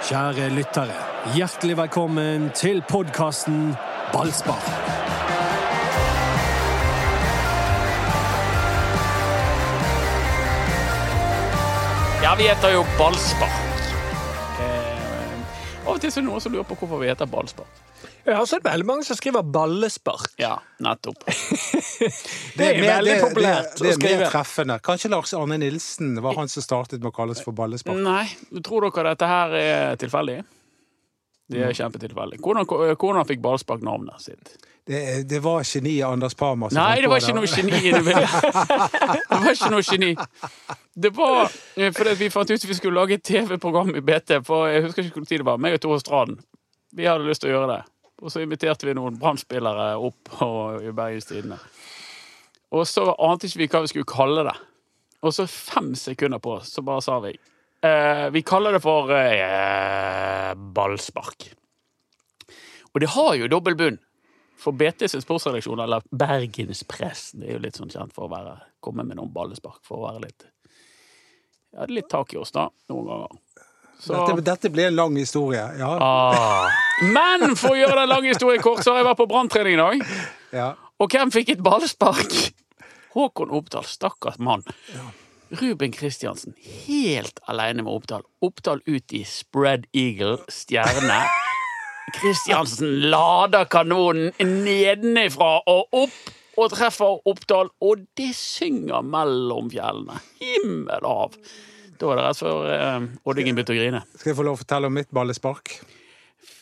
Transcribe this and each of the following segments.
Kjære lyttere, hjertelig velkommen til podkasten Ballspar. Ja, vi heter jo Ballspar. Eh, av og til så er det noen som lurer på hvorfor vi heter Ballspark. Jeg har sett veldig mange som skriver ballespark. Ja, nettopp. Det er mer- veldig populært det, det å er mer skrive. treffende. Kanskje Lars Arne Nilsen var han som startet med å kalles for ballespark. Nei, tror dere dette her er tilfeldig? Det er kjempetilfeldig. Hvordan, hvordan fikk Ballspark navnet sitt? Det, det var geniet Anders Parma som Nei, det var ikke noe geni i det. Det var ikke noe geni. Det var eh, fordi vi fant ut vi skulle lage et TV-program i BT. For jeg husker ikke hvor tid det var. Meg og Tore Strand. Vi hadde lyst til å gjøre det. Og så inviterte vi noen Brann-spillere opp på, i Bergens Tidende. Og så ante ikke vi hva vi skulle kalle det. Og så fem sekunder på, så bare sa vi eh, Vi kaller det for eh, ballspark. Og det har jo dobbel bunn. For BT sin sportsredaksjon, eller Bergenspressen, er jo litt sånn kjent for å være, komme med noen ballespark. For å være litt Ja, litt tak i oss, da, noen ganger. Så, Dette, dette blir en lang historie. Ja. ah. Men for å gjøre den lange historien kort, så har jeg vært på branntrening i dag. ja. Og hvem fikk et ballspark? Håkon Oppdal, stakkars mann. Ruben Kristiansen, helt alene med Oppdal. Oppdal ut i spread eagle, stjerne. Kristiansen lader kanonen nedenifra og opp og treffer Oppdal, og det synger mellom fjellene. Himmel hav. Da var det rett før eh, Oddingen begynte å grine. Skal jeg få lov å fortelle om mitt ballespark?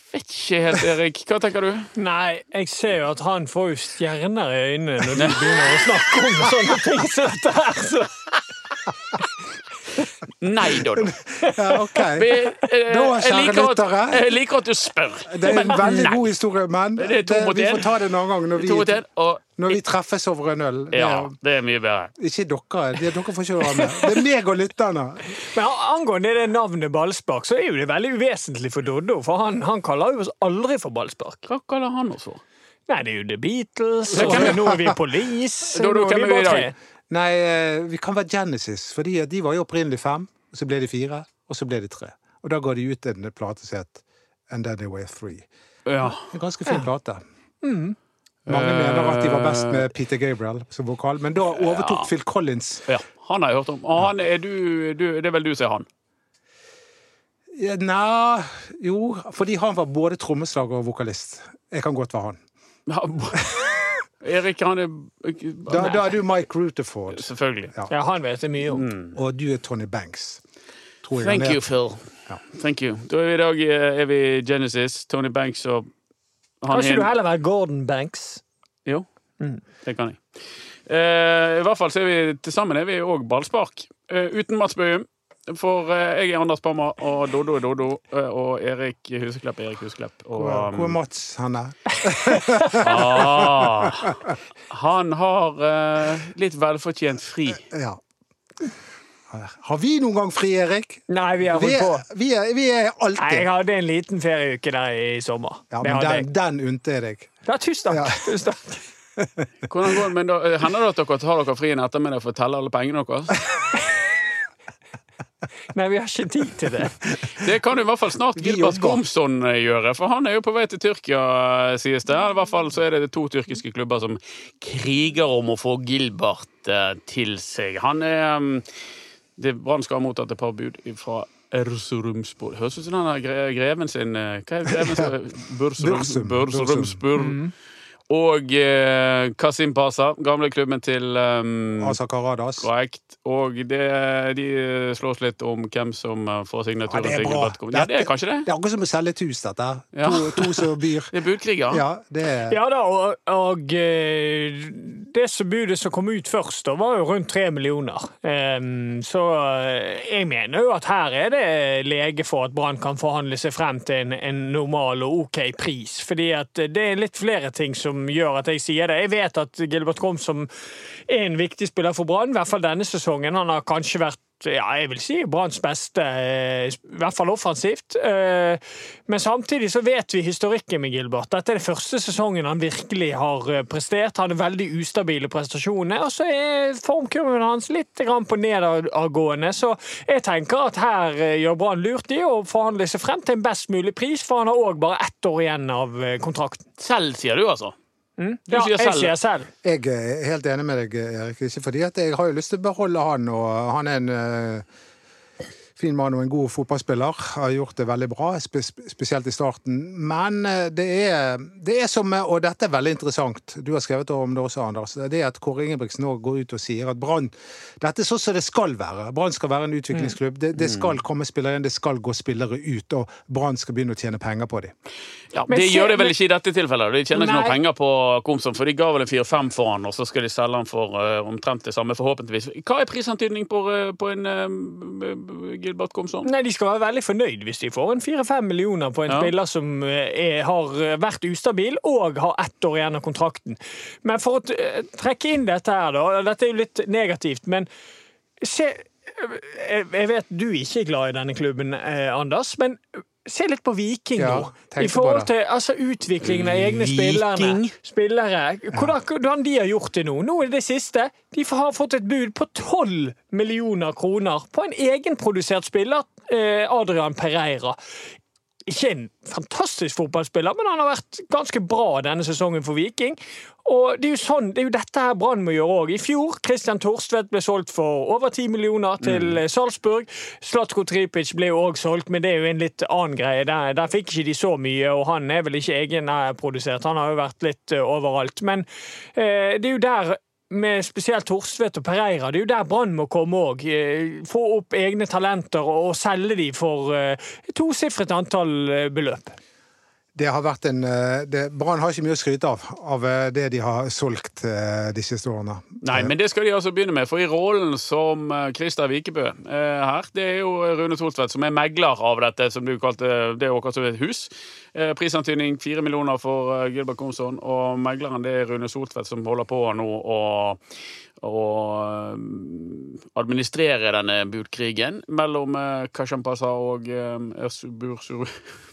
Vet ikke helt, Erik. Hva tenker du? Nei, jeg ser jo at han får jo stjerner i øynene når du begynner å snakke om sånne ting som dette her. Så. Nei, Doddo. Ja, ok. Vi, eh, Da, jeg, kjære liker at, lyttere. jeg liker at du spør. Det er en Men veldig nei. god historie, men Det er to det, mot vi en. får ta det en annen gang når To mot vi, en, og når vi treffes over en øl. Det ja, det er mye bedre. ikke dere. Det, dere får ikke være med. Det er meg og lytterne. Men angående det navnet ballspark, så er jo det veldig uvesentlig for Doddo. For han, han kaller jo oss aldri for ballspark. Hva kaller han oss for? Nei, det er jo The Beatles, og hvem er- nå er vi Police. Doddo, nå er hvem er vi bare i dag? Nei, eh, vi kan være Genesis, fordi de var jo opprinnelig fem, så ble de fire, og så ble de tre. Og da ga de ut en plate som het And Then They Were Three. Ja. En ganske fin plate. Mange mener at de var best med Peter Gabriel som vokal, men da overtok Ja. Phil Collins. ja. Han har jeg hørt om. Og er du, du Det er vel du som er han? Ja, Nei, jo, fordi han var både trommeslager og vokalist. Jeg kan godt være han. Ja, Erik, han er Da, da er du Mike Rutherford, Selvfølgelig. Ja. Ja, han vet jeg mye om. og du er Tony Banks. Tror jeg Thank han er. you, Phil. Ja. Thank you. Da er vi i dag eh, er vi Genesis, Tony Banks og han Kan ikke du heller være Gordon Banks? Jo, det kan jeg. Eh, I hvert fall så er vi til sammen er vi òg ballspark. Eh, uten Mats Bøhum. For eh, jeg er Anders Pammer, og Dodo er Doddo. eh, og Erik Huseklepp er Erik Huseklepp. Og, Hvor er- hvor er Mats Mats er? ah, han har uh, litt velfortjent fri. Ja. Har vi noen gang fri, Erik? Nei, vi har holdt på. er, vi er, vi er Nei, jeg hadde en liten ferieuke der i sommer. Ja, men den, den unte jeg deg. Ja, tusen takk. Ja. Tusen takk. Hvordan går det? Men da, Hender det at dere tar dere fri en ettermiddag for å telle alle pengene deres? Nei, vi har ikke tid til det. Det kan jo i hvert fall snart Gilbert Gomsson eh, gjøre, for han er jo på vei til Tyrkia, eh, sies det. I hvert fall så er det to tyrkiske klubber som kriger om å få Gilbert eh, til seg. Han er um, det Brann skal ha mottatt et par bud fra Erzurumspor. Høres ut som den greven sin Hva er greven sin? Bursum. Bursumspor. Og eh, Kasim Pasa, gamle klubben til um, Asa Karadas. Korrekt. Og det, de slåss litt om hvem som får får Ja, det er bra. Ja, det er kanskje det. Det er akkurat som å selge et hus, dette. Ja. To, to som byr. Det er budkriger. Ja, det er Ja da, og, og eh, det som budet som kom ut først, da, var jo rundt tre millioner. Um, så eh, jeg mener jo at her er det lege for at Brann kan forhandle seg frem til en, en normal og OK pris. Fordi at det er litt flere ting som gjør at jeg sier det. Jeg vet at Gilbert Komsom er en viktig spiller for Brann, i hvert fall denne sesongen. Han har kanskje vært ja, jeg vil si Branns beste, eh, i hvert fall offensivt. Eh, Men samtidig så vet vi historikken med Gilbert. Dette er det første sesongen han virkelig har eh, prestert. Han har veldig ustabile prestasjoner, og så er formkurven hans litt på nedadgående. Så jeg tenker at her gjør Brann lurt i å forhandle seg frem til en best mulig pris, for han har òg bare ett år igjen av kontrakten. Selv, sier du, altså? Mm? Du Ja, sier jeg sier selv. Jeg er helt enig med deg, Erik. Ikke fordi at jeg har jo lyst til å beholde han, og han er en eh, fin mann og en god fotballspiller. Har gjort det veldig bra, spesielt i starten. Men eh, det er, det er som eh, Og dette er veldig interessant. Du har skrevet om det også, Anders. Det er at Kåre Ingebrigtsen nå går ut og sier at Brann Dette er sånn som det skal være. Brann skal være en utviklingsklubb. Det, det skal komme spillere inn, det skal gå spillere ut, og Brann skal begynne å tjene penger på dem. Ja, Det gjør de vel ikke i dette tilfellet. De tjener ikke noe penger på Komsom, for de ga vel en fire-fem for han, og så skal de selge han for uh, omtrent det samme, forhåpentligvis. Hva er prisantydning på, uh, på en eh, Gilbert Komsom? Nei, De skal være veldig fornøyd hvis de får en fire-fem millioner på en Ja. spiller som eh, er, har vært ustabil og har ett år igjen av kontrakten. Men for å eh, trekke inn dette her, da. Dette er jo litt negativt, men se Jeg vet du ikke er glad i denne klubben, eh, Anders, men se litt på Viking Ja, nå. I forhold til altså, utviklingen av egne. Viking? spillere. Hvordan, de har gjort det nå. Nå er det det siste. De har fått et bud på 12 millioner kroner på en egenprodusert spiller, eh, Adrian Pereira. Ikke en fantastisk fotballspiller, men han har vært ganske bra denne sesongen for Viking. Og det er jo sånn, det er jo dette her Brann må gjøre òg. I fjor Christian Torstvedt ble solgt for over 10 millioner til eh, Salzburg. Slatko Tripic ble jo òg solgt, men det er jo en litt annen greie. Der, der fikk ikke de så mye, og han er vel ikke egenprodusert. Han har jo vært litt eh, overalt. Men eh, det er jo der med spesielt Torstvedt og Pereira, det er jo der Brann må komme òg. Få opp egne talenter og, selge de for eh, tosifret antall eh, beløp. Det har vært en eh, Brann har ikke mye å skryte av av eh, det de har solgt disse de siste årene. Nei, men det skal de altså begynne med. For i rollen som eh, Christer Vikebø eh, her, det er jo Rune Soltvedt som er megler av dette, som du kalte det er som et hus. Eh, prisantydning fire millioner for eh, Gilbert Komsson, og megleren det er Rune Soltvedt som holder på nå å eh, administrere denne budkrigen mellom eh, Kashampasa og eh, Bursur... Jeg ser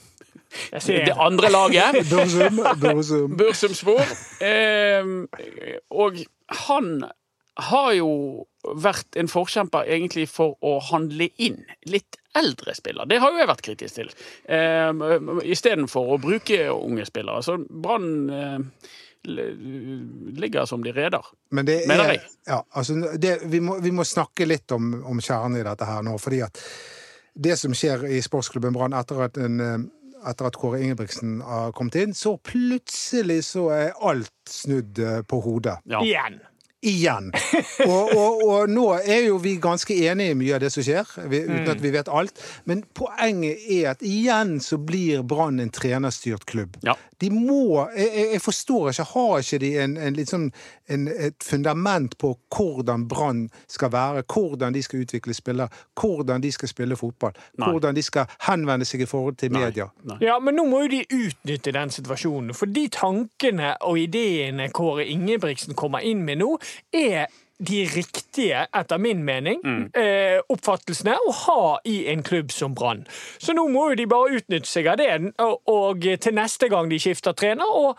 Det andre laget. Bursum, Bursum. Bursumspor. Eh, og han har jo vært en forkjemper egentlig for å handle inn litt eldre spillere. Det har jo jeg vært kritisk til. Eh, Istedenfor å bruke unge spillere. Så Brann eh, ligger som de reder. Men det Mener er, jeg. ja, altså det, vi, må, vi må snakke litt om, om kjernen i dette her nå. fordi at det som skjer i sportsklubben Brann etter at en eh, etter at Kåre Ingebrigtsen har kommet inn, så plutselig så er alt snudd eh, på hodet. Ja. igjen. Igjen. Og, og, og nå er jo vi ganske enige i mye av det som skjer, uten at vi vet alt. Men poenget er at igjen så blir Brann en trenerstyrt klubb. Ja. De må Jeg, jeg- forstår ikke, har ikke de en, en, litt sånn, en, et fundament på hvordan Brann skal være, hvordan de skal utvikle spillere, hvordan de skal spille fotball, Nei. hvordan de skal henvende seg i forhold til media? Nei. Ja, men nå må jo de utnytte den situasjonen. For de tankene og ideene Kåre Ingebrigtsen kommer inn med nå, er de riktige, etter min mening, eh, oppfattelsene å ha i en klubb som Brann. Så nå må jo de bare utnytte seg av det, og, og til neste gang de skifter trener, og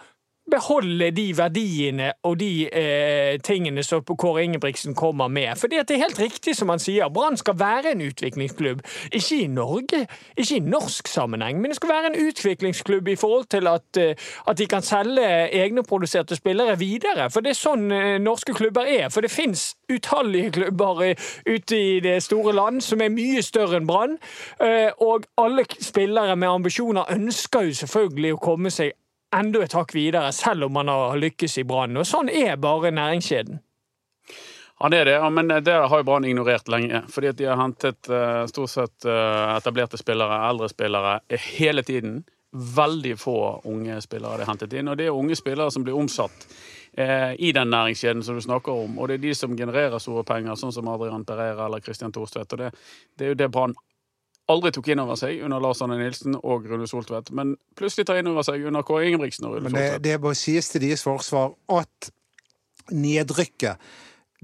beholde de verdiene og de eh, tingene som Kåre Ingebrigtsen kommer med. For det er helt riktig som han sier, Brann skal være en utviklingsklubb. Ikke i Norge, ikke i norsk sammenheng, men det skal være en utviklingsklubb i forhold til at, eh, at de kan selge egenproduserte spillere videre. For det er sånn eh, norske klubber er. For det fins utallige klubber eh, ute i det store land som er mye større enn Brann. Og alle spillere med ambisjoner ønsker jo selvfølgelig å komme seg enda et hakk videre, selv om man har lykkes i Brann. Og sånn er bare næringskjeden. Ja, det er det, ja, men det har jo Brann ignorert lenge. Fordi at de har hentet eh, stort sett eh, etablerte spillere, eldre spillere, eh, hele tiden. Veldig få unge spillere de har hentet inn. Og det er unge spillere som blir omsatt eh, i den næringskjeden som du snakker om. Og det er de som genererer store penger, sånn som Adrian Pereira eller Christian Thorstvedt. Og det, det er jo det Brann aldri tok inn over seg under Lars Arne Nilsen og Rune Soltvedt, men plutselig tar inn over seg under Kåre Ingebrigtsen og Rune Men det, Soltvedt. det må sies til deres forsvar at nedrykket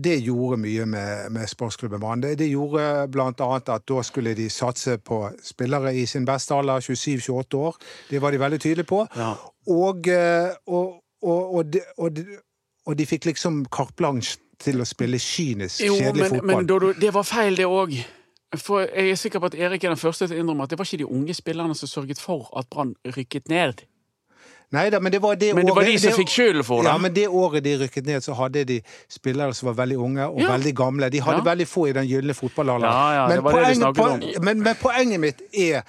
det gjorde mye med, med sportsklubben Brann. Det, det gjorde annet at da skulle de satse på spillere i sin beste alder, 27-28 år. Det var de veldig tydelige på. Ja. Og, eh, og, og, og, de, og, de, og de fikk liksom carte blanche til å spille kynisk, Jo, kjedelig men, fotball. men Dodo, det var feil, det òg. For jeg er sikker på at Erik er den første til å innrømme at det var ikke de unge spillerne som sørget for at Brann rykket ned. Nei da, men det var det Men det var de som fikk skylden for det. Ja, men det året de rykket ned, så hadde de spillere som var veldig unge og Ja. veldig gamle. De hadde Ja. veldig få i den gylne fotballalderen. Ja, ja, men, poenget- poen- men, men poenget mitt er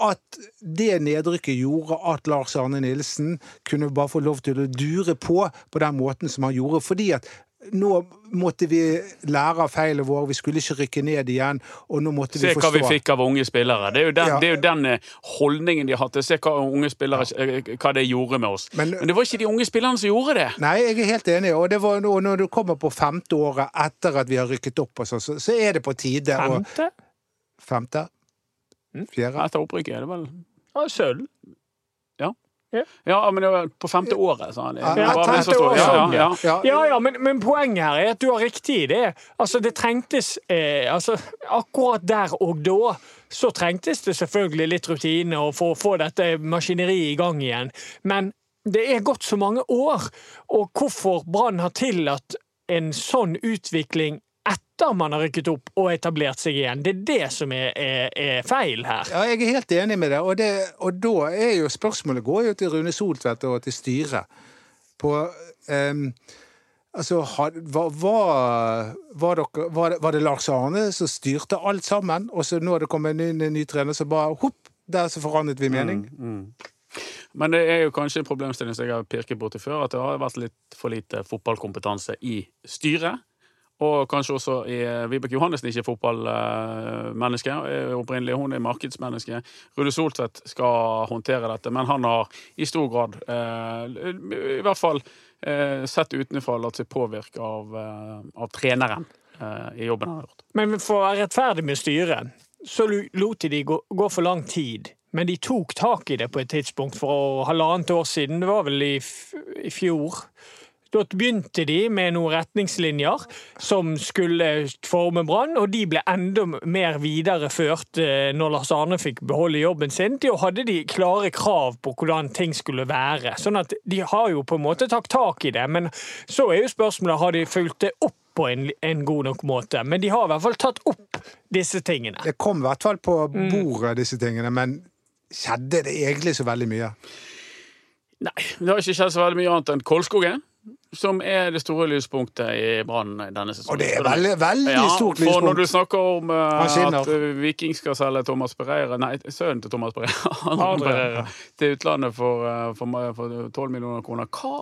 at det nedrykket gjorde at Lars Arne Nilsen kunne bare få lov til å dure på på den måten som han gjorde. Fordi at nå måtte vi lære av feilene våre, vi skulle ikke rykke ned igjen, og nå måtte Se vi hva vi fikk av unge spillere. Det er jo den, Ja. det er jo den eh, holdningen de har hatt. Se hva unge spillere ja. hva det gjorde med oss. Men- Men, det var ikke de unge spillerne som gjorde det. Nei, jeg er helt enig. Og, det var, og når du kommer på femte året etter at vi har rykket opp, og så, så, så er det på tide Femte? Femte? Femte? Fjerde? Etter opprykket er det vel sølv. Ja, men det var på femte året, sa han. Ja, sånn, ja, ja. Ja, Ja, ja, men, men poenget her er at du har riktig i det. Altså, det trengtes eh, altså, Akkurat der og da så trengtes det selvfølgelig litt rutine og for å få dette maskineriet i gang igjen. Men det er gått så mange år, og hvorfor Brann har tillatt en sånn utvikling etter man har rykket opp og etablert seg igjen, det er det som er, er, er feil her. Ja, jeg er helt enig med det. Og, det. og da er jo spørsmålet går jo til Rune Soltvedt og til styret. På um, Altså, var, var, var, dere, var, det, var det Lars Arne som styrte alt sammen, og så nå er det kommet en ny, en ny trener, som bare hopp, der så forandret vi mening? Men det er jo kanskje en problemstilling som jeg har pirket borti før, at det har vært litt for lite fotballkompetanse i styret. Og kanskje også i eh, Vibeke Johannessen ikke er fotballmenneske. eh, Opprinnelig hun er markedsmenneske. Rune Soltvedt skal håndtere dette, men han har i stor grad, eh, i hvert fall sett utenfra, latt seg påvirke av, av treneren i jobben han har gjort. Men for å være rettferdig med styret, så lot de gå, gå for lang tid. Men de tok tak i det på et tidspunkt for halvannet år siden. Det var vel i, i fjor. Da begynte de med noen retningslinjer som skulle forme Brann, og de ble enda mer videreført eh, når Lars Arne fikk beholde jobben sin. Da hadde de klare krav på hvordan ting skulle være. Sånn at de har jo på en måte tatt tak i det. Men så er jo spørsmålet har de fulgt det opp på en, en god nok måte. Men de har i hvert fall tatt opp disse tingene. Det kom i hvert fall på bordet, disse tingene, men skjedde det egentlig så veldig mye? Nei, det har ikke skjedd så veldig mye annet enn Kolskogen. Som er det store lyspunktet i Brann denne sesongen. Og det er veldig, veldig Ja, stort for når du snakker om uh, at eh, Viking skal selge Thomas Pereira Nei, sønnen til Thomas Pereira, han Adrian, Pereira til utlandet for, eh, for, for 12 millioner kroner. Hva,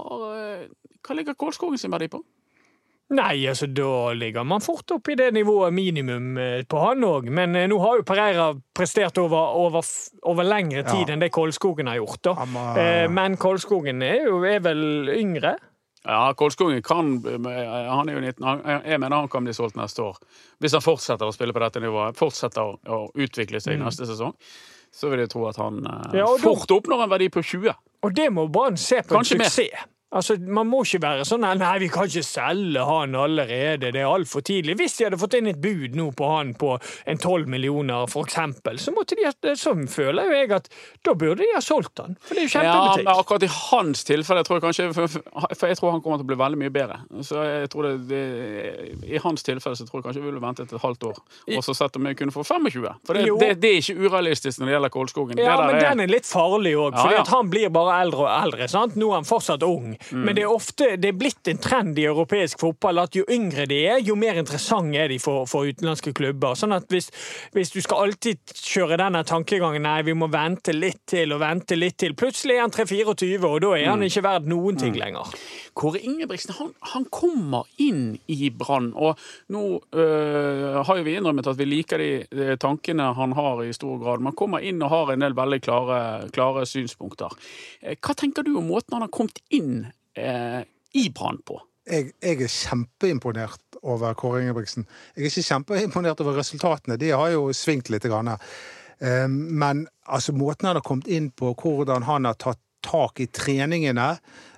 hva ligger Kålskogen sin verdi på? Nei, altså da ligger man fort opp i det nivået minimum på han òg. Men eh, nå har jo Pereira prestert over, over, over lengre tid Ja. enn det Kolskogen har gjort. da. Han må- Eh, Men Kolskogen er jo er vel yngre. Ja, Kolskogen kan eh, Han er jo 19. Han, jeg mener han kan bli solgt neste år. Hvis han fortsetter å spille på dette nivået, fortsetter å, utvikle seg neste sesong, så vil jeg tro at han eh, Mm. Ja, fort oppnår en verdi på 20. Og det må Brann se på Kanskje en mer. Altså, Man må ikke være sånn Nei, vi kan ikke selge han allerede, det er altfor tidlig. Hvis de hadde fått inn et bud nå på han på en 12 millioner, for eksempel, så måtte de Sånn føler jo jeg at da burde de ha solgt han. For det er jo Ja, men kjempebutikk. akkurat i hans tilfelle tror jeg kanskje, for, for jeg tror han kommer til å bli veldig mye bedre. Så jeg tror det, det, I hans tilfelle så tror jeg kanskje vi ville ventet et halvt år og så sett om vi kunne få 25. For det, det, det er ikke urealistisk når det gjelder Kolskogen. Ja, men er... den er litt farlig òg, Ja, for ja. han blir bare eldre og eldre. sant? Nå er han fortsatt ung, Mm. men det er ofte det er blitt en trend i europeisk fotball at jo yngre de er, jo mer interessant er de for, for utenlandske klubber. Sånn at hvis, hvis du skal alltid kjøre denne tankegangen nei, vi må vente litt til og vente litt til, plutselig er han 3-24, og da er han Mm. ikke verdt noen ting lenger. Kåre Ingebrigtsen han, han kommer inn i Brann, og nå øh, har jo vi innrømmet at vi liker de, de tankene han har i stor grad. Man kommer inn og har en del veldig klare, klare synspunkter. Eh, Hva tenker du om måten han har kommet inn eh, i Brann på? Jeg, jeg er kjempeimponert over Kåre Ingebrigtsen. Jeg er ikke kjempeimponert over resultatene, de har jo svingt litt. Grann. Eh, Men altså, måten han har kommet inn på, hvordan han har tatt tak i treningene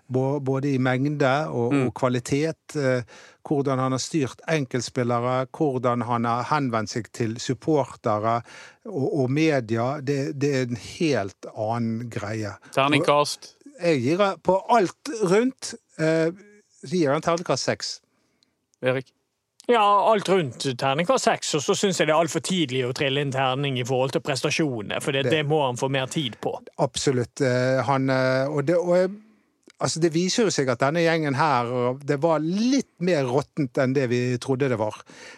både i mengde og, og kvalitet. eh, Hvordan han har styrt enkeltspillere, hvordan han har henvendt seg til supportere og, og media. Det, det er en helt annen greie. Terningkast. Jeg gir på alt rundt eh, så gir jeg en terningkast seks. Erik? Ja, alt rundt terningkast seks, og så syns jeg det er altfor tidlig å trille inn terning i forhold til prestasjonene, for det, Det- det må han få mer tid på. Absolutt. Eh, Han, eh, og det, og jeg, altså det viser jo seg at denne gjengen her det var litt mer råttent enn det vi trodde det var.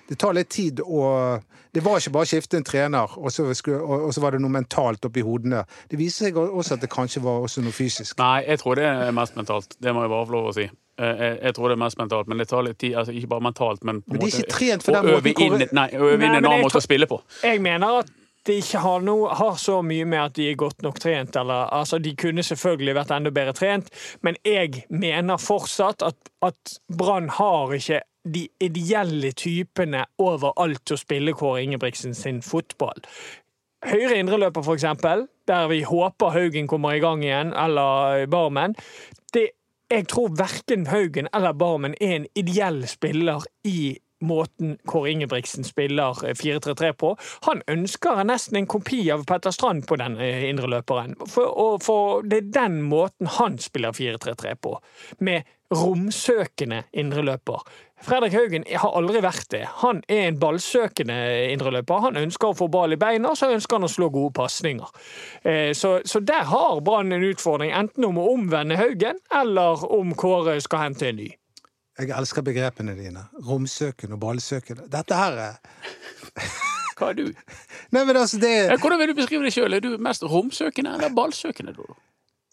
Det tar litt tid å Det var ikke bare å skifte en trener, og så, skulle, og, og så var det noe mentalt oppi hodene. Det viser seg også at det kanskje var også noe fysisk. Nei, jeg tror det er mest mentalt. Det må jeg bare få lov å si. Eh, Jeg, jeg tror det er mest mentalt, men det tar litt tid. Altså, ikke bare mentalt, men på en måte å øve inn, nei, øve inn en annen måte å spille på. Jeg mener at det ikke har, noe, har så mye med at de er godt nok trent. Eller, altså, de kunne selvfølgelig vært enda bedre trent, men jeg mener fortsatt at, at Brann har ikke de ideelle typene overalt til å spille Kåre Ingebrigtsen sin fotball. Høyre indreløper, for eksempel, der vi håper Haugen kommer i gang igjen, eller Barmen. Det, jeg tror verken Haugen eller Barmen er en ideell spiller i måten Kåre Ingebrigtsen spiller eh, 4-3-3 på. Han ønsker nesten en kopi av Petter Strand på den indre indreløperen. For, for det er den måten han spiller 4-3-3 på. Med romsøkende indreløper. Fredrik Haugen har aldri vært det. Han er en ballsøkende indreløper. Han ønsker å få ball i beina, og så ønsker han å slå gode pasninger. Eh, Så, så der har Brann en utfordring, enten om å omvende Haugen, eller om Kåre skal hente en ny. Jeg elsker begrepene dine. Romsøkende og ballsøkende. Dette her er Hva er du? Nei, men altså, det Hvordan vil du beskrive deg sjøl? Er du mest romsøkende eller ballsøkende? Du?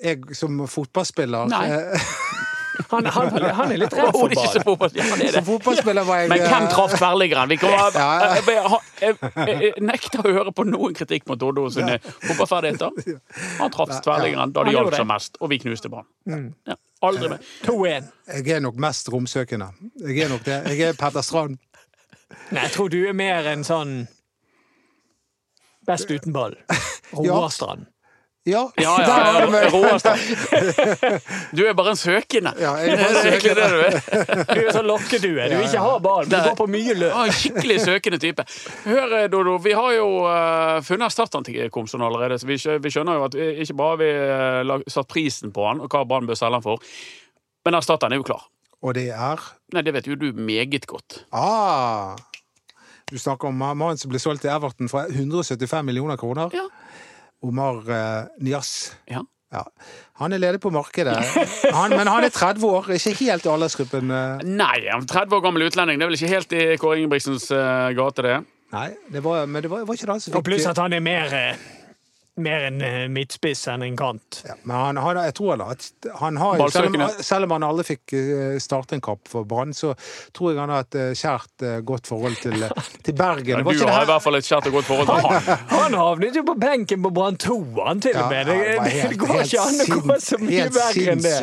Jeg som fotballspiller Nei. eh, Han, han, han er litt redd for ball. fotball. Ja, han er det. Som fotballspiller var jeg Men hvem eh, traff tverrliggeren? Vi kommer, Ja. jeg, jeg, jeg, jeg, jeg nekter å høre på noen kritikk mot Doddo sine fotballferdigheter. Han traff tverrliggeren da det hjalp som mest, og vi knuste Brann. Ja, aldri mer. 2-1. Jeg er nok mest romsøkende. Jeg er nok det. Jeg er Petter Strand. Nei, jeg tror du er mer en sånn Best uten ball. Roarstrand. Ja, Ja, ja, ja, meg. Du er bare en søkende. Ja, jeg er Det Du er så det du er. Du er sånn lokkedue. Du vil ikke ha ball, du går på mye løp. Ja, en skikkelig søkende type. Hør, eh, Dodo. Vi har jo uh, funnet Komson allerede. Så vi, skjønner jo at ikke bare har vi eh, satt prisen på han, og hva Brann bør selge han for, men erstatteren er jo klar. Og det er Nei, Det vet jo du meget godt. Ah! Du snakker om mannen som ble solgt til Everton for 175 millioner kroner. Ja. Omar eh, Nias. Ja. Ja. Han er ledig på markedet, han, men han er 30 år, ikke helt i aldersgruppen. eh. Nei, han er 30 år gammel utlending. Det er vel ikke helt i Kåre Ingebrigtsens eh, gate, det. Nei, det var, men det var, var ikke det han som Og fikk pluss at han er mer, mer en eh, midtspiss enn en kant. ja, Men han, han, jeg tror at han har jo, selv om, selv om han aldri fikk eh, starte en kamp for Brann, så tror jeg han har et eh, kjært, godt forhold til, til Bergen. Ja, du har i hvert fall et kjært og godt forhold til han. Han havnet jo på benken på Brann 2, han til og med. Det, Ja, var det, går ikke an å gå så mye helt verre enn det.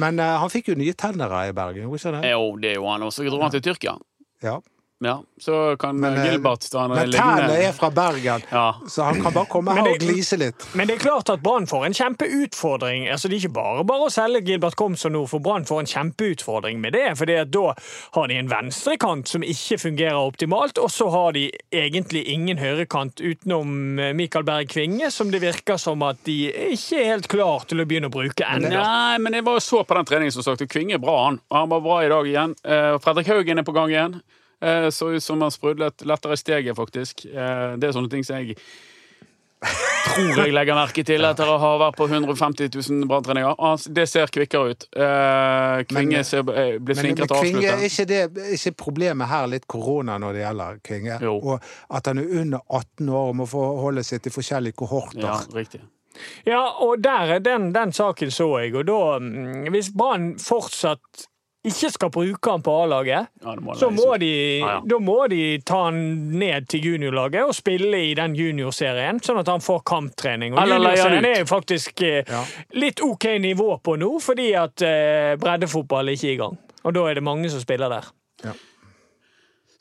Men uh, han fikk jo nye tenner i Bergen? Jo, det er jo han også. Dro han til Tyrkia. Ja. Ja, Så kan Men, eh, Gilbert ta en Men tennene er fra Bergen, Ja. så han kan bare komme her det- og glise litt. Men det er klart at Brann får en kjempeutfordring. Altså, det er ikke bare bare å selge Gilbert Komsom nå, for Brann får en kjempeutfordring med det. at da har de en venstrekant som ikke fungerer optimalt, og så har de egentlig ingen høyrekant utenom eh, Mikael Berg Kvinge, som det virker som at de ikke er helt klar til å begynne å bruke ennå. Nei, men jeg var så på den treningen som sagt. og Kvinge er bra, han. Og han var bra i dag igjen. Eh, Fredrik Haugen er på gang igjen. Eh, så ut som han sprudlet lettere i steget, faktisk. Eh, det er sånne ting som jeg tror jeg legger merke til etter å ha vært på 150 000 branntreninger. Og Det ser kvikkere ut. Eh, Kvinge ser, blir Men flinkere til å Kvinge, er ikke, det, er ikke problemet her litt korona når det gjelder Kvinge? Jo. Og at han er under 18 år og må forholde seg til forskjellige kohorter. Ja, riktig. Ja, og der, den, den saken så jeg, og da mm, Hvis Brann fortsatt ikke skal bruke han på A-laget, Ja, så må de, Ja, ja. da må de ta han ned til juniorlaget og spille i den juniorserien, sånn at han får kamptrening. Og juniorserien er jo faktisk eh, Ja. litt OK nivå på nå, fordi at eh, breddefotball er ikke i gang. Og da er det mange som spiller der.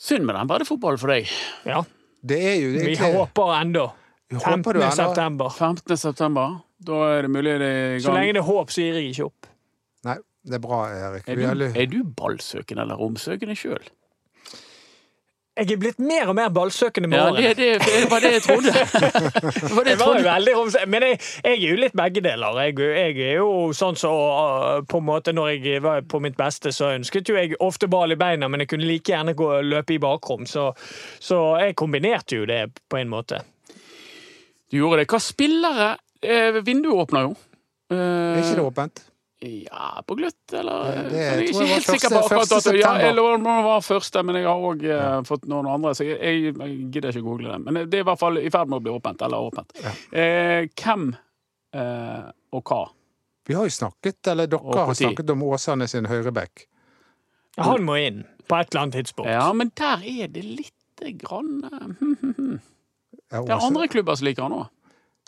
Synd med den breddefotballen for deg. Ja, Det er jo Vi håper ennå. Håper du 15. september. 15. september. Da er det mulig det er i Så lenge det er håp, så gir jeg ikke opp. Det er bra, Erik. Er du, er du ballsøkende eller romsøkende sjøl? Jeg er blitt mer og mer ballsøkende med Ja, årene. det, det, det var det jeg trodde. Det var det Jeg jeg var jo trodde. veldig romsøkende Men jeg, jeg er jo litt begge deler. Jeg, jeg er jo sånn så uh, på en måte Når jeg var på mitt beste, så ønsket jo jeg ofte ball i beina, men jeg kunne like gjerne gå og løpe i bakrom. Så, så jeg kombinerte jo det på en måte. Du gjorde det. Hva spillere eh, Vinduet åpner jo. Eh, Er ikke det åpent? Ja, på gløtt, eller? Det- det jeg er ikke helt sikker på akkurat dato. Ja, det var første, men jeg har òg fått noen andre, så jeg, jeg, jeg gidder ikke google det. Men det er i hvert fall i ferd med å bli åpent. Eller åpent. Eh, hvem eh, og hva? Vi har jo snakket, eller dere har snakket om Åsane sin høyreback. Han må inn på et eller annet tidspunkt. Ja, men der er det lite grann eh. Ja, Det er andre klubber som liker han òg.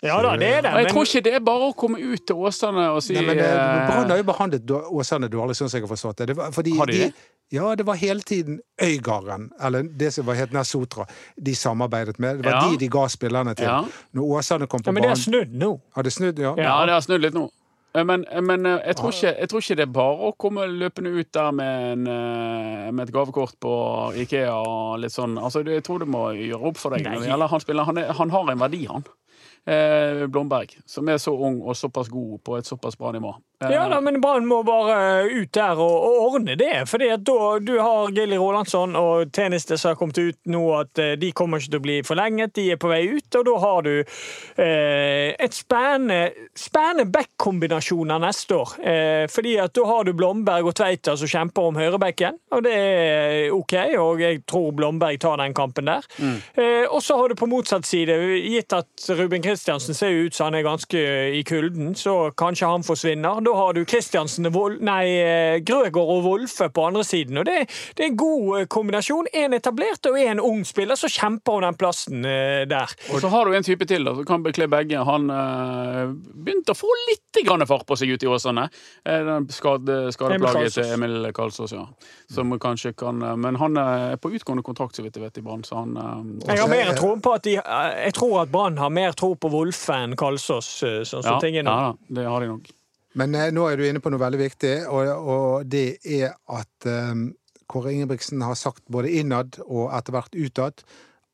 Ja da, det er det. Og jeg Men tror ikke det er bare å komme ut til Åsane og si men eh, eh, Brann har jo behandlet Åsane dårlig, sånn som jeg har forstått det. det var, fordi Har de det? Ja, det var hele tiden Øygarden, eller det som var helt nær Sotra, de samarbeidet med. Det var Ja. de de ga spillerne til. Ja. Når Åsane kom på banen ja, men det er snudd nå. Har det snudd, ja? Ja. Det har snudd litt nå. Eh, Men, men jeg, tror ikke, jeg tror ikke det er bare å komme løpende ut der med, en, med et gavekort på Ikea og litt sånn. Altså, jeg tror du må gjøre opp for deg. Han spiller, han, er, han har en verdi, han. Eh, Blomberg, som er så ung og såpass god på et såpass bra nivå. Eh, Ja da, men Brann må bare ut der og, og ordne det. fordi at da du har Gilly Rolandsson og Tjeneste som har kommet ut nå at eh, de kommer ikke til å bli forlenget, de er på vei ut. Og da har du eh, et spennende, spennende back-kombinasjoner neste år. Eh, fordi at da har du Blomberg og Tveita som kjemper om høyrebekken, og det er OK. Og jeg tror Blomberg tar den kampen der. Eh, og så har du på motsatt side, gitt at Ruben Kristiansen ser ut som han er ganske i kulden, så kanskje han forsvinner. Da har du Kristiansen, nei, eh, Grøgaard og Wolfe på andre siden. Og det, det er en god eh, kombinasjon. En etablert og en ung spiller som kjemper om den plassen eh, der. Og så har du en type til da, som kan bekle begge. Han øh, begynte å få litt grann fart på seg ute i Åsane. Den skade, skadeplaget til Emil Karlsås, ja. Som kanskje kan Men han er på utgående kontrakt, så vidt jeg vet, i Brann, så han øh, Jeg har mer tro på at de, jeg tror at Brann har mer tro på Wolfe enn Kalsås, sånn som ja, tingene ja det har de nok. Men eh, nå er du inne på noe veldig viktig, og, og det er at eh, Kåre Ingebrigtsen har sagt både innad og etter hvert utad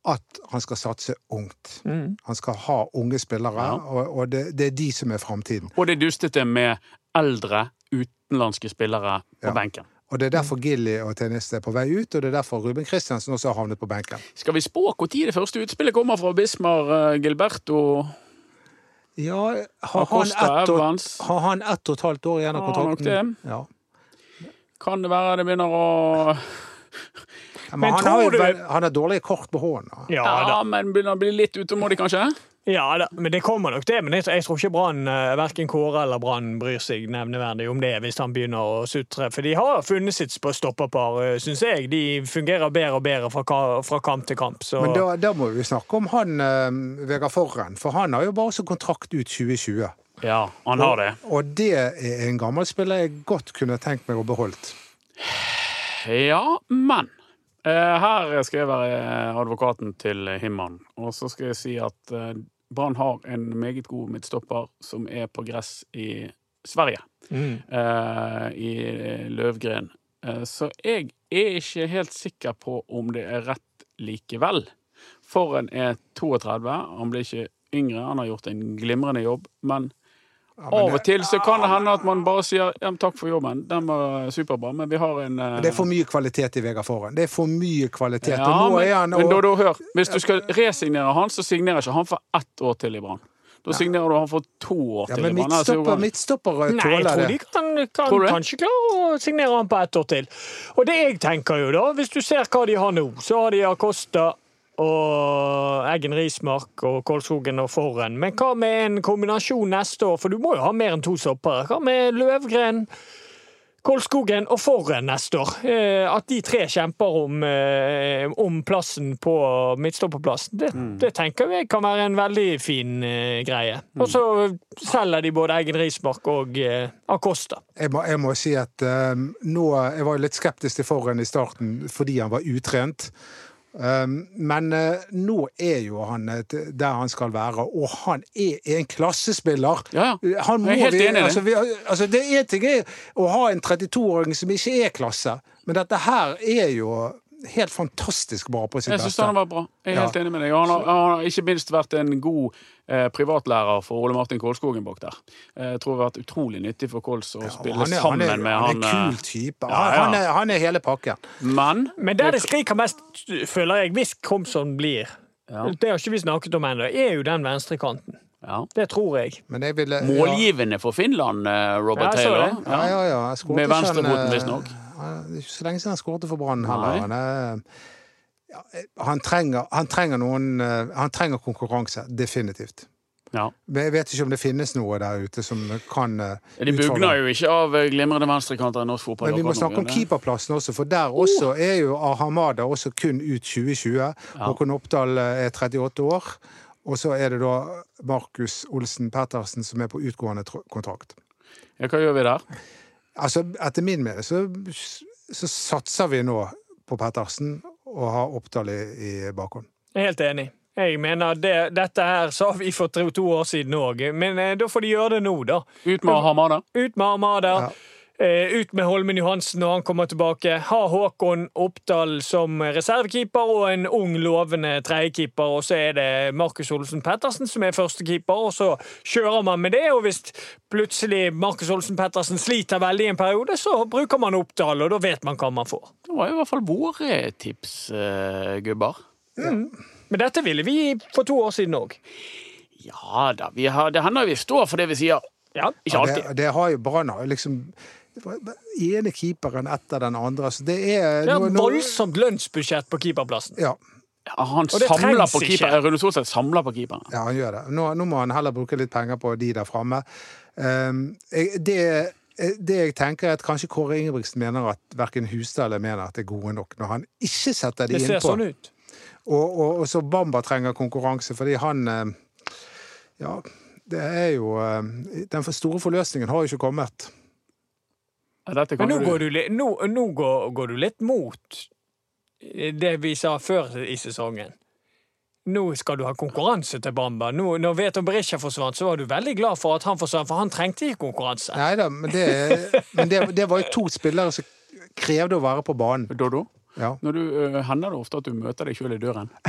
at han skal satse ungt. Mm. Han skal ha unge spillere, Ja. og, og det, det er de som er framtiden. Og det dustete med eldre utenlandske spillere på Ja. benken. Og det er derfor Gilly og Tennis er på vei ut, og det er derfor Ruben Kristiansen også har havnet på benken. Skal vi spå når det første utspillet kommer fra Bismar eh, Gilberto? Ja, har han, ett og, har han ett og et halvt år igjen av Har nok kontrakten? Ja. Kan det være det begynner å Men, Men han, har du- han har dårlige kort på hånden. Ja, Ja, men begynner å bli litt utålmodig, kanskje? Ja da, men det kommer nok det. Men jeg, jeg tror ikke Brann, eh, verken Kåre eller Brann bryr seg nevneverdig om det hvis han begynner å sutre. For de har funnet sitt på stopperpar, syns jeg. De fungerer bedre og bedre fra, fra kamp til kamp. Så Men da, da må vi snakke om han uh, Vegard Forren, for han har jo bare så kontrakt ut 2020. Ja, han har det. Og det er en gammel spiller jeg godt kunne tenkt meg å beholdt. Ja, men eh, Her skal jeg være advokaten til Himman, og så skal jeg si at eh, Brann har en meget god midtstopper som er på gress i Sverige. mm. eh, I Løvgren. Eh, så jeg er ikke helt sikker på om det er rett likevel. Forhen er 32, han blir ikke yngre, han har gjort en glimrende jobb, men Ja, av og til så kan det hende at man bare sier ja, 'takk for jobben', den var superbra, men vi har en uh... Det er for mye kvalitet i Vegard Forhen. Det er for mye kvalitet. ja, og nå men, er han og... men da, da, hør, hvis du skal resignere han, så signerer ikke han for ett år til i Brann. Da signerer du han for to år ja, til men i Brann. tåler midtstopper, midtstopper Nei, jeg tror de kan, kan Tror kanskje klare å signere han på ett år til. Og det jeg tenker jo da, hvis du ser hva de har nå, så har de Acosta og Eggen Rismark og Kolskogen og Forren. Men hva med en kombinasjon neste år, for du må jo ha mer enn to stoppere. Hva med Løvgren, Kolskogen og Forren neste år? Eh, at de tre kjemper om, eh, om plassen på midtstopperplassen, det, det tenker jeg kan være en veldig fin eh, greie. Og så selger de både Eggen Rismark og Acosta. Jeg må, jeg må si at eh, nå Jeg var litt skeptisk til Forren i starten fordi han var utrent. Um, men eh, nå er jo han eh, der han skal være, og han er en klassespiller. Ja, ja. Han må Jeg er helt vi, enig i det. altså, vi, altså, det er en ting å ha en 32-åring som ikke er klasse, men dette her er jo helt fantastisk bra på sitt beste. Jeg syns han har vært bra. Jeg er Ja. helt enig med deg. Han har, han har ikke minst vært en god eh, privatlærer for Ole Martin Kolskogen bak der. Eh, Jeg tror det har vært utrolig nyttig for Kols å Ja, spille er, sammen han er, med han han. er en kul type. ja, Han, ja. han, er, han er hele pakken. Men Men der det skriker mest, føler jeg, hvis Komson blir Ja. Det har ikke vi snakket om ennå. Er jo den venstrekanten. ja. Det tror jeg. Men jeg ville Målgivende for Finland, eh, Robert Ja, Taylor. Ja, ja, ja. Med venstrefoten, eh, visstnok. Det er ikke så lenge siden han skåret for Brann heller. Han, er, ja, han, trenger, han trenger noen eh, Han trenger konkurranse. Definitivt. Ja. Jeg vet ikke om det finnes noe der ute som kan eh, De bugner jo ikke av eh, glimrende venstrekanter i norsk fotball. Men vi må snakke om keeperplassen også, for der også er jo Ahamada også kun ut 2020. Håkon Oppdal eh, er 38 år. Og så er det da Markus Olsen Pettersen som er på utgående kontrakt. Ja, hva gjør vi der? Altså, etter min mening så, så satser vi nå på Pettersen og har Oppdal i, i bakhånd. Jeg er helt enig. Jeg mener det, Dette her sa vi for to, to år siden òg, men eh, da får de gjøre det nå, da. Ut med Hamada. Ut med Armada. Ja. Eh, ut med Holmen Johansen når han kommer tilbake. Ha Håkon Oppdal som reservekeeper og en ung, lovende tredjekeeper. Og så er det Markus Olsen Pettersen som er førstekeeper, og så kjører man med det. Og hvis plutselig Markus Olsen Pettersen sliter veldig i en periode, så bruker man Oppdal, og da vet man hva man får. Det var i hvert fall våre tips, eh, gubber. Men dette ville vi for to år siden òg. Ja da, vi har, det hender vi står for det vi sier. Ja. Ikke Ja, det, det har jo Brann liksom ene keeperen etter den andre. Så det er Det er nå- et voldsomt lønnsbudsjett på keeperplassen. Ja, Ja, han samler på ikke. keeper. Rune Solseth samler på keeperen. Ja, han gjør det. Nå, nå må han heller bruke litt penger på de der framme. Um, det, det jeg tenker er at kanskje Kåre Ingebrigtsen mener at verken Hustad eller mener at det er gode nok, når han ikke setter de Det ser innpå. sånn ut. Og, og, og så Bamba trenger konkurranse, fordi han eh, Ja, det er jo eh, Den store forløsningen har jo ikke kommet. Ja, Dette Men nå du- går du, nå, nå går, går du litt mot det vi sa før i sesongen. Nå skal du ha konkurranse til Bamba. Nå, når Veton Berisha forsvant, så var du veldig glad for at han forsvant, for han trengte ikke konkurranse. Nei da, men, det, men det, det var jo to spillere som krevde å være på banen. Dodo, Ja. når du, øh, hender det ofte at du møter deg sjøl i døren?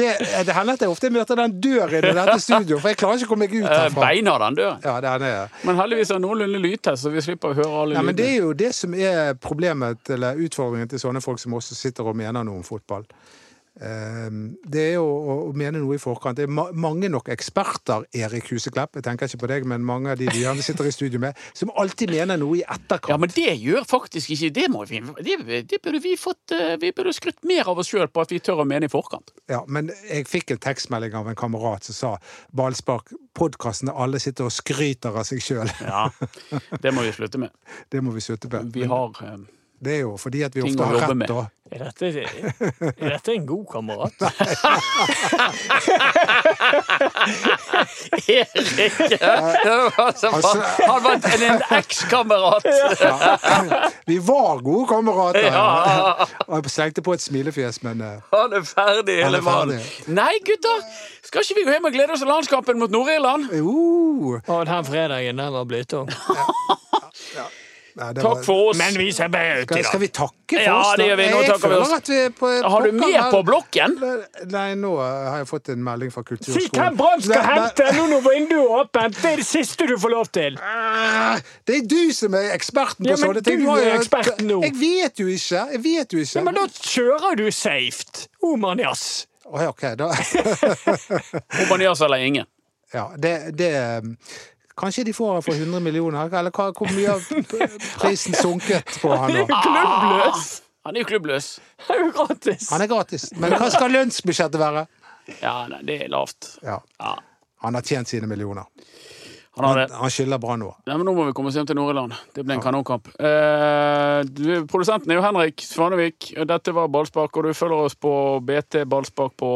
Det, det hender at jeg ofte møter den døren i dette studio, for jeg klarer ikke å komme meg ut Eh, herfra. Beina den døren. Ja, den er Men heldigvis er det noenlunde lydtest, så vi slipper å høre alle Ja, men Det er jo det som er problemet eller utfordringen til sånne folk som også sitter og mener noe om fotball. Ehm, Det er å mene noe i forkant. Det er ma- mange nok eksperter, Erik Huseklepp, jeg tenker ikke på deg, men mange av de du gjerne sitter i studio med, som alltid mener noe i etterkant. Ja, men det gjør faktisk ikke Det, må vi, det, det burde vi fått øh, Vi burde skrytt mer av oss sjøl på at vi tør å mene i forkant. Ja, men jeg fikk en tekstmelding av en kamerat som sa ballspark, podkastene alle sitter og skryter av seg sjøl. Ja, Det må vi slutte med. Det må vi slutte med. Vi har øh, Det er jo fordi at vi ting ofte har rett, med. da. Er dette, er dette en god kamerat? Erik! Altså- Han var en, en ekskamerat! Vi var gode kamerater! Ja. Og jeg slengte på et smilefjes, men eh, Han er ferdig, hele mannen. Nei, gutter! Skal ikke vi gå hjem og glede oss til landskampen mot Nord-Irland? jo Og den fredagen, den var blytung. Nei, Takk for oss. Men vi ser bedre ut Skal, dag. skal vi takke for Ja, oss? da? det gjør vi. Nå Jeg takker vi oss. at vi er på Har du mer på blokken? Nei, nå har jeg fått en melding fra Si Kulturskolen. hvem Brann skal hente nå når vinduet er åpent! Det er det siste du får lov til. ah, Det er du som er eksperten på Ja, sånne ting. du er jo- eksperten nå. Jeg vet jo ikke. Jeg vet jo ikke. Ja, men da kjører du safe. Omanias. Oh, ok, da. Omanias eller ingen. Ja, det, det Kanskje de får for 100 millioner? Eller hva, hvor mye har prisen sunket på han nå? Klubbløs. Han er jo klubbløs. Han er jo gratis. Han er gratis. Men hva skal lønnsbudsjettet være? Ja, nei, det er lavt. Ja, Ja, Han har tjent sine millioner. han har Han, det. han skylder bra nå. Nei, men Nå må vi komme oss hjem til Nord-Irland. Det ble en kanonkamp. Eh, du, produsenten er jo Henrik Svanevik. Dette var Ballspark, og du følger oss på BT Ballspark på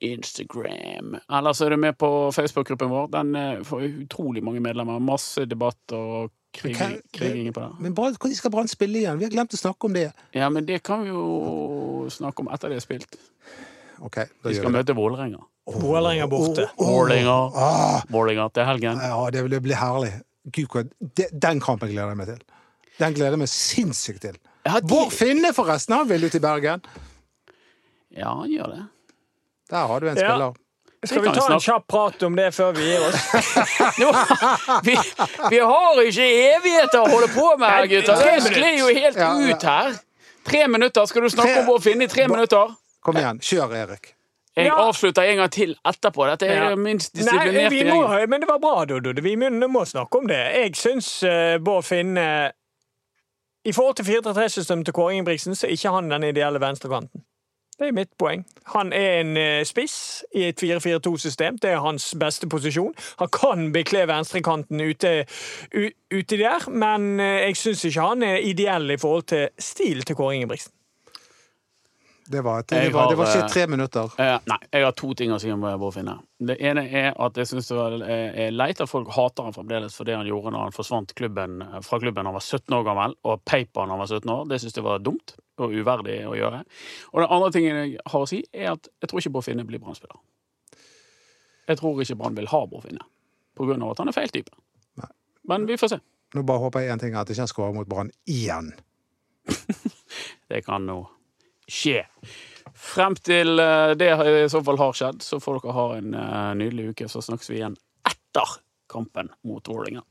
Instagram. Eller så er du med på Facebook-gruppen vår. Den eh, får utrolig mange medlemmer. Masse debatt og krig, kriging på det. Men når skal Brann spille igjen? Vi har glemt å snakke om det. Ja, men det kan vi jo snakke om etter det er spilt. Ok, da Vi skal møte Vålerenga. Vålerenga borte. Vålerenga. Ah, Vålerenga til helgen. ja, det vil bli blir herlig. Gud, hva- den kampen gleder jeg meg til. Den gleder jeg meg sinnssykt til. Hvor Finne, forresten, han vil ut i Bergen. Ja, han gjør det. Der har du en Ja. spiller. Skal vi ta en kjapp prat om det før vi gir oss? Vi, vi har ikke evigheter å holde på med her, gutter. Det sklir jo helt Ja, ja. ut her. Tre minutter. Skal du snakke om Bård Finne i tre minutter? Kom igjen, kjør, Erik. Jeg Ja. avslutter en gang til etterpå. Dette er Ja. minst Nei, disiplinerte vi må, gjengen. men det var bra, Dodo. Vi må snakke om det. Jeg syns uh, Bård Finne I forhold til 4-3-3-systemet til Kåre Ingebrigtsen, så er ikke han den ideelle venstrekanten. Det er mitt poeng. Han er en eh, spiss i et 4-4-2-system. Det er hans beste posisjon. Han kan bekle venstrekanten ute, ute der, men eh, jeg syns ikke han er ideell i forhold til stil til Kåre Ingebrigtsen. Det var, det Jeg var, det var ikke tre minutter. Eh, nei, jeg har to ting å si om Bård. Det ene er at jeg syns det var, eh, er leit at folk hater han fremdeles for det han gjorde når han forsvant klubben, eh, fra klubben han var 17 år gammel, og paper han var 17 år. Det syns jeg var dumt og uverdig å gjøre. Og den andre tingen jeg har å si, er at jeg tror ikke Bård Finne blir Brann-spiller. Jeg tror ikke Brann vil ha Bård Finne, på grunn av at han er feil type. Men vi får se. Nå bare håper jeg én ting, at det ikke skårer mot Brann igjen. Det kan nå skje. Frem til eh, det i så fall har skjedd, så får dere ha en eh, nydelig uke. Så snakkes vi igjen etter kampen mot Vålerenga.